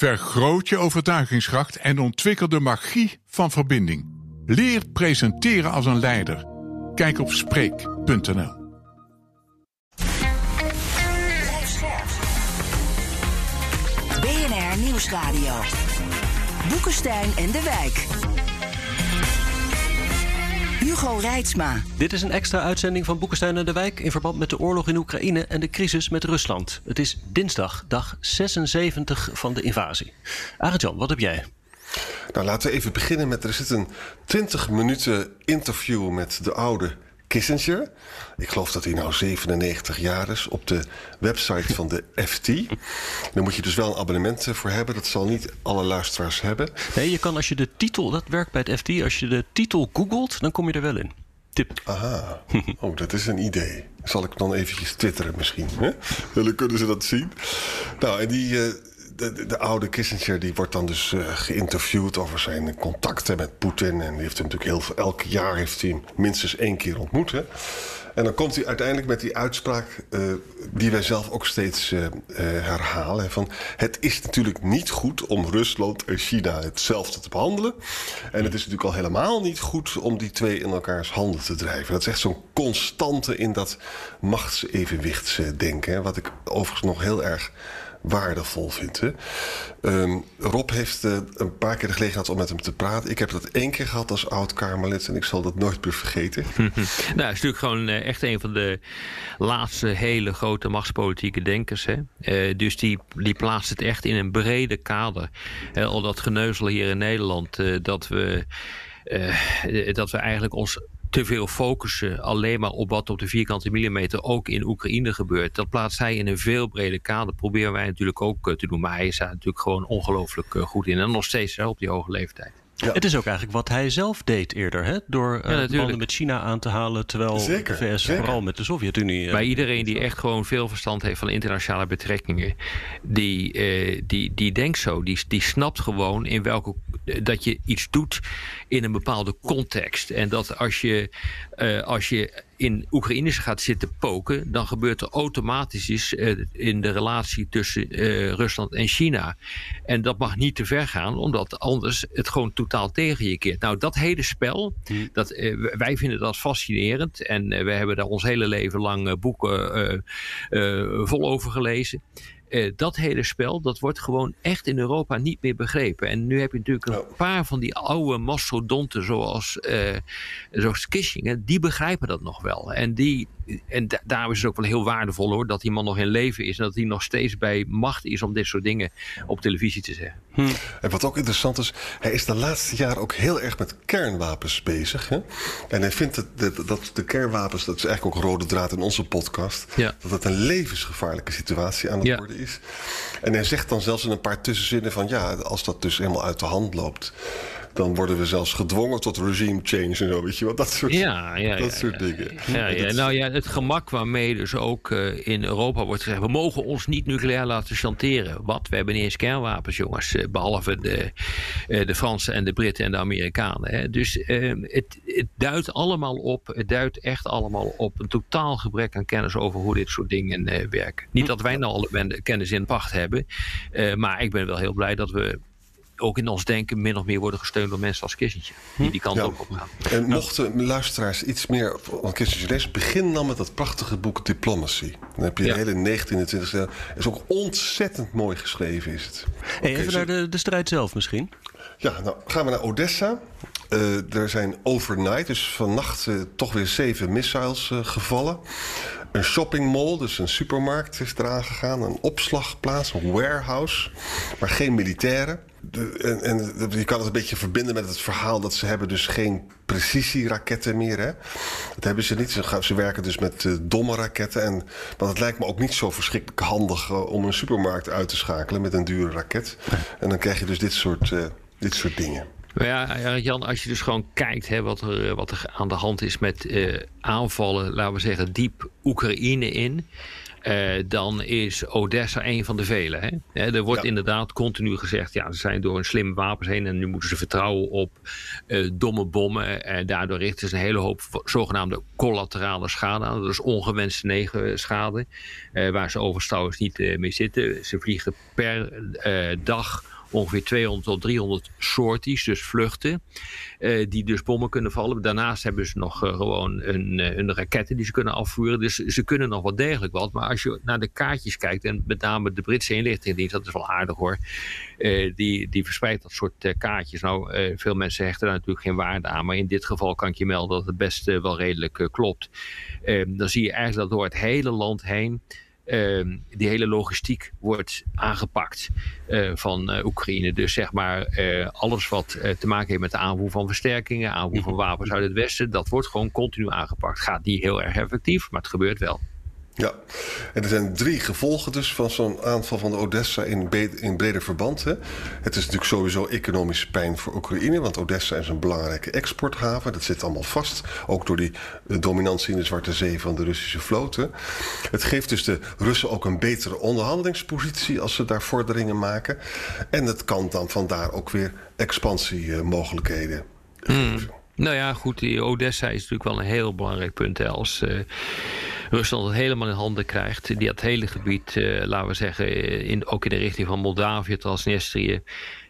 Vergroot je overtuigingskracht en ontwikkel de magie van verbinding. Leer presenteren als een leider. Kijk op Spreek.nl. BNR Nieuwsradio. Boekenstein en de Wijk. Hugo Reitsma. Dit is een extra uitzending van Boekenstein en de Wijk in verband met de oorlog in Oekraïne en de crisis met Rusland. Het is dinsdag, dag 76 van de invasie. Arjan, wat heb jij? Nou, laten we even beginnen met. Er zit een 20 minuten interview met de oude Kissinger. Ik geloof dat hij nou 97 jaar is op de website van de FT. Daar moet je dus wel een abonnement eh, voor hebben. Dat zal niet alle luisteraars hebben. Nee, je kan als je de titel, dat werkt bij het FT, als je de titel googelt, dan kom je er wel in. Tip. Aha, oh, dat is een idee. Zal ik dan eventjes twitteren misschien? Hè? Dan kunnen ze dat zien. Nou, en die, uh, de, de, oude Kissinger die wordt dan dus uh, geïnterviewd over zijn contacten met Poetin. En die heeft hem natuurlijk heel veel, elk jaar heeft hij hem minstens één keer ontmoet. En dan komt hij uiteindelijk met die uitspraak uh, die wij zelf ook steeds uh, herhalen. Van het is natuurlijk niet goed om Rusland en China hetzelfde te behandelen. En het is natuurlijk al helemaal niet goed om die twee in elkaars handen te drijven. Dat is echt zo'n constante in dat machtsevenwichtsdenken. Wat ik overigens nog heel erg waardevol vindt. Um, Rob heeft uh, een paar keer de gelegenheid om met hem te praten. Ik heb dat één keer gehad als oud-Kamerlid en ik zal dat nooit meer vergeten. nou, hij is natuurlijk gewoon uh, echt een van de laatste hele grote machtspolitieke denkers. Hè? Uh, dus die, die plaatst het echt in een brede kader. al dat geneuzel hier in Nederland, dat we. dat we eigenlijk ons te veel focussen alleen maar op wat op de vierkante millimeter ook in Oekraïne gebeurt. Dat plaatst hij in een veel breder kader. Proberen wij natuurlijk ook te doen. Maar hij is daar natuurlijk gewoon ongelooflijk goed in. En nog steeds hè, op die hoge leeftijd. Ja. Het is ook eigenlijk wat hij zelf deed eerder, hè? door uh, ja, banden met China aan te halen, terwijl zeker, de VS zeker. vooral met de Sovjet-Unie. Uh, maar iedereen die echt gewoon veel verstand heeft van internationale betrekkingen, die, uh, die, die denkt zo, die, die snapt gewoon in welke dat je iets doet in een bepaalde context. En dat als je, als je in Oekraïne gaat zitten poken, dan gebeurt er automatisch iets uh, in de relatie tussen uh, Rusland en China. En dat mag niet te ver gaan, omdat anders het gewoon totaal tegen je keert. Nou, dat hele spel, hmm. dat, uh, wij vinden dat fascinerend. En we hebben daar ons hele leven lang boeken vol over gelezen. Uh, dat hele spel, dat wordt gewoon echt in Europa niet meer begrepen. En nu heb je natuurlijk een oh. paar van die oude mastodonten zoals, uh, zoals Kissinger, die begrijpen dat nog wel. En, die, en da daarom is het ook wel heel waardevol hoor, dat die man nog in leven is en dat hij nog steeds bij macht is om dit soort dingen op televisie te zeggen. Hm. En wat ook interessant is, hij is de laatste jaren ook heel erg met kernwapens bezig. Hè? En hij vindt dat de, dat de kernwapens, dat is eigenlijk ook rode draad in onze podcast, ja. dat het een levensgevaarlijke situatie aan het ja. worden is. En hij zegt dan zelfs in een paar tussenzinnen van ja, als dat dus helemaal uit de hand loopt, dan worden we zelfs gedwongen tot regime change en zo, weet je wat? Dat soort, ja, ja, dat ja, soort ja, dingen. Ja, nou ja, het gemak waarmee dus ook uh, in Europa wordt gezegd... we mogen ons niet nucleair laten chanteren. Wat? We hebben niet eens kernwapens, jongens. Uh, behalve de, uh, de Fransen en de Britten en de Amerikanen. Hè. Dus het, het duidt allemaal op, het duidt echt allemaal op... een totaal gebrek aan kennis over hoe dit soort dingen werken. Niet dat wij nou alle kennis in pacht hebben... maar ik ben wel heel blij dat we ook in ons denken min of meer worden gesteund door mensen als Kissinger. Die die kant ja. ook op gaan. En mochten luisteraars iets meer van Kissinger lezen, begin dan met dat prachtige boek Diplomacy. Dan heb je Ja. de hele 19e en 20e eeuw. is ook ontzettend mooi geschreven, is het. Hey, even zo- naar de, de strijd zelf misschien. Ja, nou gaan we naar Odessa. Eh, er zijn overnight, dus vannacht, eh, toch weer zeven missiles eh, gevallen. Een shopping mall, dus een supermarkt, is eraan gegaan. Een opslagplaats, een warehouse, maar geen militairen. De, en, en je kan het een beetje verbinden met het verhaal dat ze hebben dus geen precisieraketten meer. Hè? Dat hebben ze niet. Ze, werken dus met eh, domme raketten. En, maar het lijkt me ook niet zo verschrikkelijk handig eh, om een supermarkt uit te schakelen met een dure raket. En dan krijg je dus dit soort, eh, dit soort dingen. Ja, Jan, als je dus gewoon kijkt hè, wat, er, wat er aan de hand is met uh, aanvallen, laten we zeggen, diep Oekraïne in. Uh, dan is Odessa een van de vele. Hè? er wordt inderdaad continu gezegd, ja, ze zijn door een slimme wapens heen en nu moeten ze vertrouwen op uh, domme bommen. En daardoor richten ze een hele hoop zogenaamde collaterale schade aan. Dat is ongewenste negen schade, uh, waar ze overigens niet mee zitten. Ze vliegen per dag ongeveer 200 tot 300 sorties, dus vluchten, uh, die dus bommen kunnen vallen. Daarnaast hebben ze nog uh, gewoon een, uh, een raketten die ze kunnen afvuren. Dus ze kunnen nog wel degelijk wat. Maar als je naar de kaartjes kijkt, en met name de Britse inlichtingendienst, dat is wel aardig hoor, die, die verspreidt dat soort kaartjes. Nou, veel mensen hechten daar natuurlijk geen waarde aan, maar in dit geval kan ik je melden dat het best wel redelijk klopt. dan zie je eigenlijk dat door het hele land heen uh, die hele logistiek wordt aangepakt uh, van uh, Oekraïne. Dus zeg maar uh, alles wat te maken heeft met de aanvoer van versterkingen, aanvoer van wapens uit het westen, dat wordt gewoon continu aangepakt. Gaat niet heel erg effectief, maar het gebeurt wel. Ja, en er zijn drie gevolgen dus van zo'n aanval van de Odessa in, in breder verband. Hè. Het is natuurlijk sowieso economische pijn voor Oekraïne, want Odessa is een belangrijke exporthaven. Dat zit allemaal vast, ook door die dominantie in de Zwarte Zee van de Russische vloten. Het geeft dus de Russen ook een betere onderhandelingspositie als ze daar vorderingen maken. En het kan dan vandaar ook weer expansiemogelijkheden hmm. Nou ja, goed, die Odessa is natuurlijk wel een heel belangrijk punt. Hè, als uh, Rusland het helemaal in handen krijgt. Die dat hele gebied, uh, laten we zeggen, in, ook in de richting van Moldavië, Transnistrië.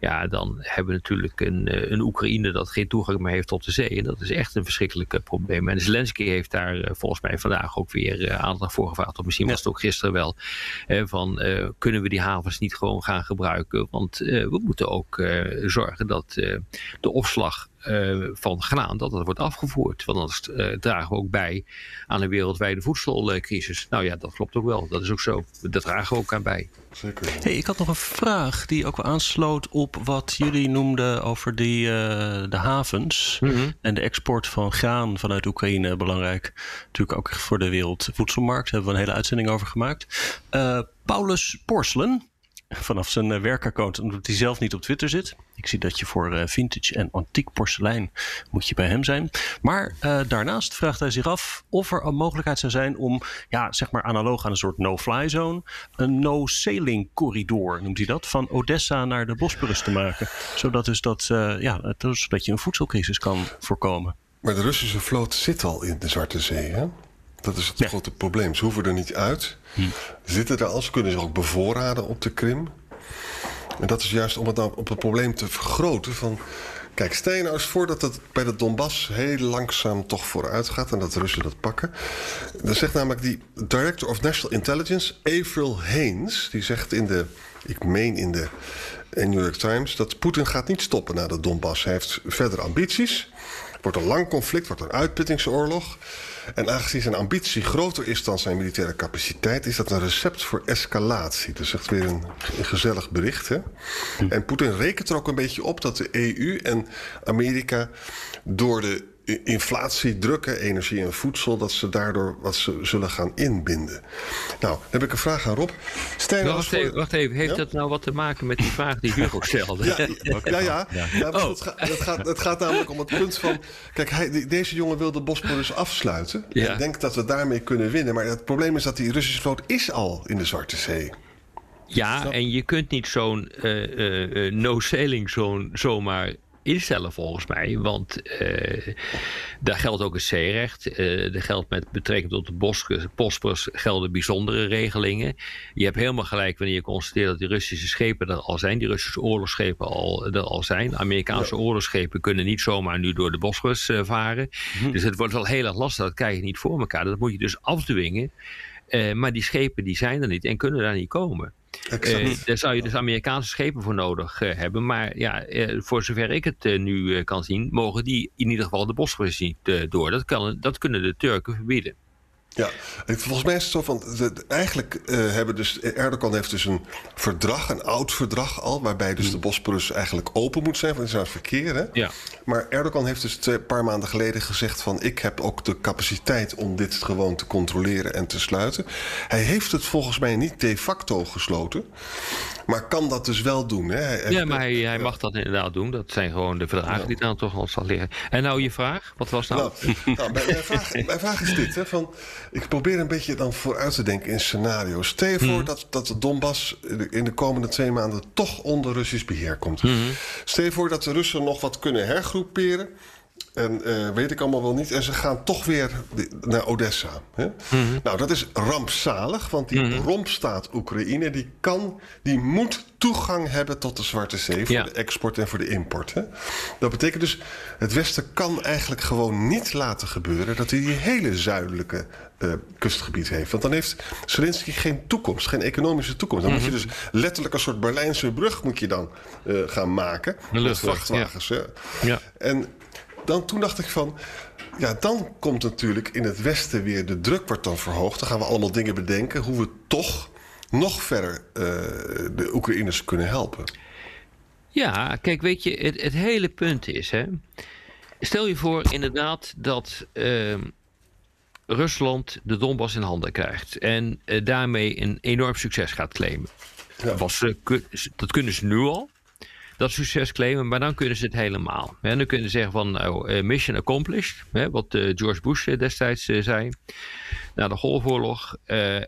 Ja, dan hebben we natuurlijk een, eh, een Oekraïne dat geen toegang meer heeft tot de zee. En dat is echt een verschrikkelijk probleem. En Zelensky heeft daar volgens mij vandaag ook weer aandacht voor gevraagd. Of misschien was het ook gisteren wel. van kunnen we die havens niet gewoon gaan gebruiken? Want we moeten ook zorgen dat de opslag uh, van graan, dat dat wordt afgevoerd. Want anders uh, dragen we ook bij aan een wereldwijde voedselcrisis. Nou ja, dat klopt ook wel. Dat is ook zo. Dat dragen we ook aan bij. Zeker. Hey, ik had nog een vraag die ook aansloot op wat jullie noemden over die, uh, de havens. Mm -hmm. En de export van graan vanuit Oekraïne belangrijk. Natuurlijk ook voor de wereldvoedselmarkt. Daar hebben we een hele uitzending over gemaakt. Paulus Porselen vanaf zijn werkaccount, omdat hij zelf niet op Twitter zit. Ik zie dat je voor uh, vintage en antiek porselein moet je bij hem zijn. Maar uh, daarnaast vraagt hij zich af of er een mogelijkheid zou zijn om, ja, zeg maar analoog aan een soort no-fly zone, een no-sailing corridor, noemt hij dat, van Odessa naar de Bosporus te maken. Zodat, dus dat, ja, zodat je een voedselcrisis kan voorkomen. Maar de Russische vloot zit al in de Zwarte Zee, hè? Dat is het ja. grote probleem. Ze hoeven er niet uit. Hm. Zitten er al. Ze kunnen zich ook bevoorraden op de Krim. En dat is juist om het, nou op het probleem te vergroten. Van, kijk, stel je nou eens voor dat het bij de Donbass heel langzaam toch vooruit gaat. En dat de Russen dat pakken. Dan zegt namelijk die Director of National Intelligence, Avril Haines. Die zegt in de, ik meen in de New York Times, dat Poetin gaat niet stoppen na de Donbass. Hij heeft verder ambities. Wordt een lang conflict, wordt een uitputtingsoorlog. En aangezien zijn ambitie groter is dan zijn militaire capaciteit, is dat een recept voor escalatie. Dat is echt weer een, een gezellig bericht. Hè? Hm. En Poetin rekent er ook een beetje op dat de EU en Amerika door de inflatie, drukken, energie en voedsel, dat ze daardoor wat ze zullen gaan inbinden. Nou, dan heb ik een vraag aan Rob. Stijn, nou, wacht, even, wacht even, heeft dat nou wat te maken met die vraag die Hugo stelde? ja, ja, ja. ja. oh. het, gaat, het, gaat, het, gaat, namelijk om het punt van, kijk, hij, deze jongen wil de Bosporus afsluiten. En denkt dat we daarmee kunnen winnen. Maar het probleem is dat die Russische vloot is al in de Zwarte Zee. Ja, en je kunt niet zo'n uh, uh, no-sailing zone zomaar instellen volgens mij. Want uh, daar geldt ook het zeerecht. Uh, er geldt met betrekking tot de Bosporus gelden bijzondere regelingen. Je hebt helemaal gelijk wanneer je constateert dat die Russische schepen er al zijn. Die Russische oorlogsschepen al, er al zijn. Amerikaanse ja. oorlogsschepen kunnen niet zomaar nu door de Bosporus uh, varen. Hm. Dus het wordt wel heel erg lastig. Dat krijg je niet voor elkaar. Dat moet je dus afdwingen. maar die schepen die zijn er niet en kunnen daar niet komen. Uh, daar zou je dus Amerikaanse schepen voor nodig uh, hebben. Maar ja, uh, voor zover ik het nu kan zien, mogen die in ieder geval de Bosporus niet door. Dat, kan, dat kunnen de Turken verbieden. Ja, volgens mij is het zo van. eigenlijk uh, hebben dus. Erdogan heeft dus een verdrag, een oud verdrag al. waarbij dus de hmm. Bosporus eigenlijk open moet zijn van het verkeer. Hè? Ja. Maar Erdogan heeft dus een paar maanden geleden gezegd: van ik heb ook de capaciteit om dit gewoon te controleren en te sluiten. Hij heeft het volgens mij niet de facto gesloten. Maar kan dat dus wel doen. Hè? Hij, ja, maar hij, hij, mag dat inderdaad doen. Dat zijn gewoon de verdragen die dan toch al zal liggen. En nou je vraag, wat was nou? nou, nou mijn, vraag, mijn, vraag, is dit. Hè, van, ik probeer een beetje dan vooruit te denken in scenario's. Stel je voor hmm. dat, dat de Donbass in de komende twee maanden toch onder Russisch beheer komt. Hmm. Stel je voor dat de Russen nog wat kunnen hergroeperen. En uh, weet ik allemaal wel niet. En ze gaan toch weer naar Odessa. Hè? Mhm. Nou, dat is rampzalig. Want die mm rompstaat Oekraïne... die kan, die moet toegang hebben tot de Zwarte Zee... voor de export en voor de import. Hè? Dat betekent dus... het Westen kan eigenlijk gewoon niet laten gebeuren... dat hij die hele zuidelijke uh, kustgebied heeft. Want dan heeft Zelensky geen toekomst, geen economische toekomst. Dan moet je mhm. dus letterlijk een soort Berlijnse brug moet je dan uh, gaan maken. Met vrachtwagens. Ja. ja. En dan, toen dacht ik van... Ja, dan komt natuurlijk in het Westen weer de druk wordt dan verhoogd. Dan gaan we allemaal dingen bedenken hoe we toch nog verder uh, de Oekraïners kunnen helpen. Ja, kijk, weet je, het, het hele punt is... Hè, stel je voor inderdaad dat uh, Rusland de Donbass in handen krijgt... en uh, daarmee een enorm succes gaat claimen. Ja. Was, dat kunnen ze nu al dat succes claimen, maar dan kunnen ze het helemaal. En dan kunnen ze zeggen van nou, eh, mission accomplished, hè, wat uh, George Bush eh, destijds zei, na de Golfoorlog.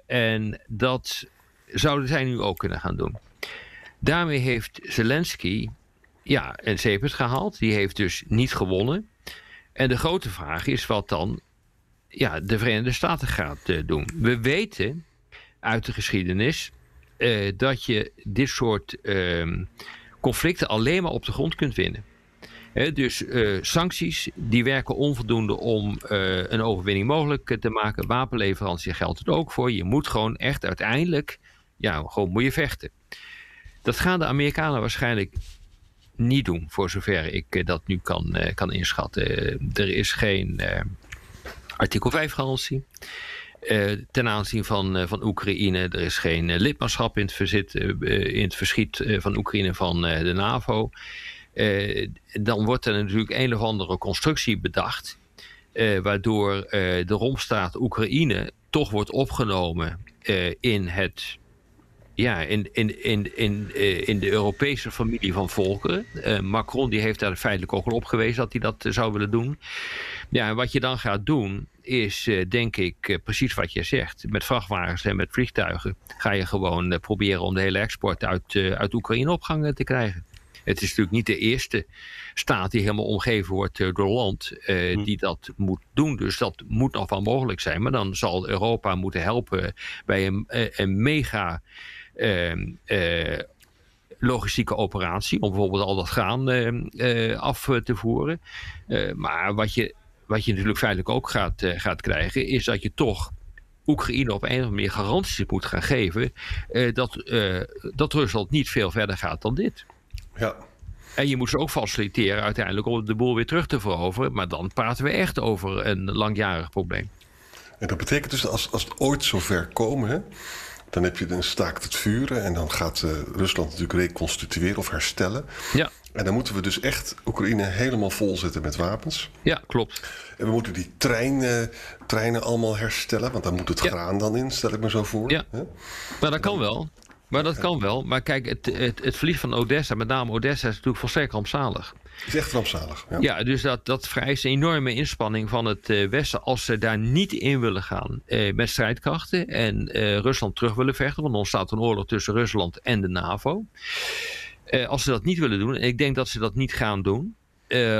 en dat zouden zij nu ook kunnen gaan doen. Daarmee heeft Zelensky ja, een zeepert gehaald. Die heeft dus niet gewonnen. En de grote vraag is wat dan ja, de Verenigde Staten gaat doen. We weten uit de geschiedenis dat je dit soort ehm, conflicten alleen maar op de grond kunt winnen. dus uh, sancties die werken onvoldoende om een overwinning mogelijk te maken. Wapenleverantie geldt het ook voor. Je moet gewoon echt uiteindelijk, ja, gewoon moet je vechten. Dat gaan de Amerikanen waarschijnlijk niet doen, voor zover ik dat nu kan, kan inschatten. er is geen artikel 5 garantie. Uh, ten aanzien van, uh, van Oekraïne. Er is geen uh, lidmaatschap in het, verzit, in het verschiet van Oekraïne van de NAVO. dan wordt er natuurlijk een of andere constructie bedacht. waardoor de rompstaat Oekraïne toch wordt opgenomen in het ja, in, in, in, in, in de Europese familie van volkeren. Macron die heeft daar feitelijk ook al op gewezen dat hij dat zou willen doen. Ja, en wat je dan gaat doen, is eh, denk ik eh, precies wat je zegt. Met vrachtwagens en met vliegtuigen ga je gewoon eh, proberen om de hele export uit, uit Oekraïne op gang te krijgen. Het is natuurlijk niet de eerste staat die helemaal omgeven wordt door land hm. die dat moet doen. Dus dat moet nog wel mogelijk zijn. Maar dan zal Europa moeten helpen bij een, een mega logistieke operatie. Om bijvoorbeeld al dat graan af te voeren. maar wat je wat je natuurlijk feitelijk ook gaat, gaat krijgen, is dat je toch Oekraïne op een of andere manier garanties moet gaan geven uh, dat, uh, dat Rusland niet veel verder gaat dan dit. Ja. En je moet ze ook faciliteren uiteindelijk om de boel weer terug te veroveren. Maar dan praten we echt over een langjarig probleem. En dat betekent dus als, als het ooit zover komen, hè, dan heb je een staakt het vuren en dan gaat uh, Rusland natuurlijk reconstitueren of herstellen. Ja. En dan moeten we dus echt Oekraïne helemaal vol zetten met wapens. Ja, klopt. En we moeten die trein, uh, treinen allemaal herstellen, want daar moet het graan dan in, stel ik me zo voor. Ja, maar dat kan wel. Maar dat kan wel. Maar kijk, het, het, het verlies van Odessa, met name Odessa, is natuurlijk volstrekt rampzalig. Het is echt rampzalig. Ja, dus dat, dat vereist een enorme inspanning van het uh, Westen. Als ze daar niet in willen gaan uh, met strijdkrachten en uh, Rusland terug willen vechten. Want dan ontstaat een oorlog tussen Rusland en de NAVO. als ze dat niet willen doen, en ik denk dat ze dat niet gaan doen.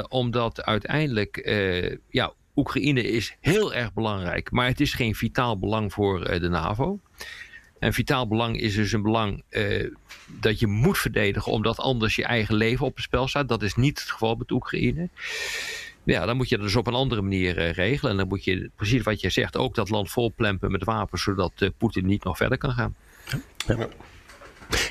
omdat uiteindelijk, ja, Oekraïne is heel erg belangrijk. Maar het is geen vitaal belang voor de NAVO. En vitaal belang is dus een belang uh, dat je moet verdedigen, omdat anders je eigen leven op het spel staat. Dat is niet het geval met Oekraïne. Ja, dan moet je dat dus op een andere manier uh, regelen. En dan moet je, precies wat je zegt, ook dat land volplempen met wapens, zodat uh, Poetin niet nog verder kan gaan. Ja. Ja.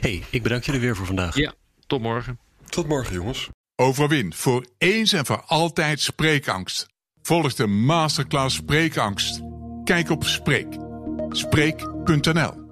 hey, ik bedank jullie weer voor vandaag. Ja, tot morgen. Tot morgen, jongens. Overwin voor eens en voor altijd spreekangst. Volg de masterclass Spreekangst. Kijk op Spreek. Spreek.nl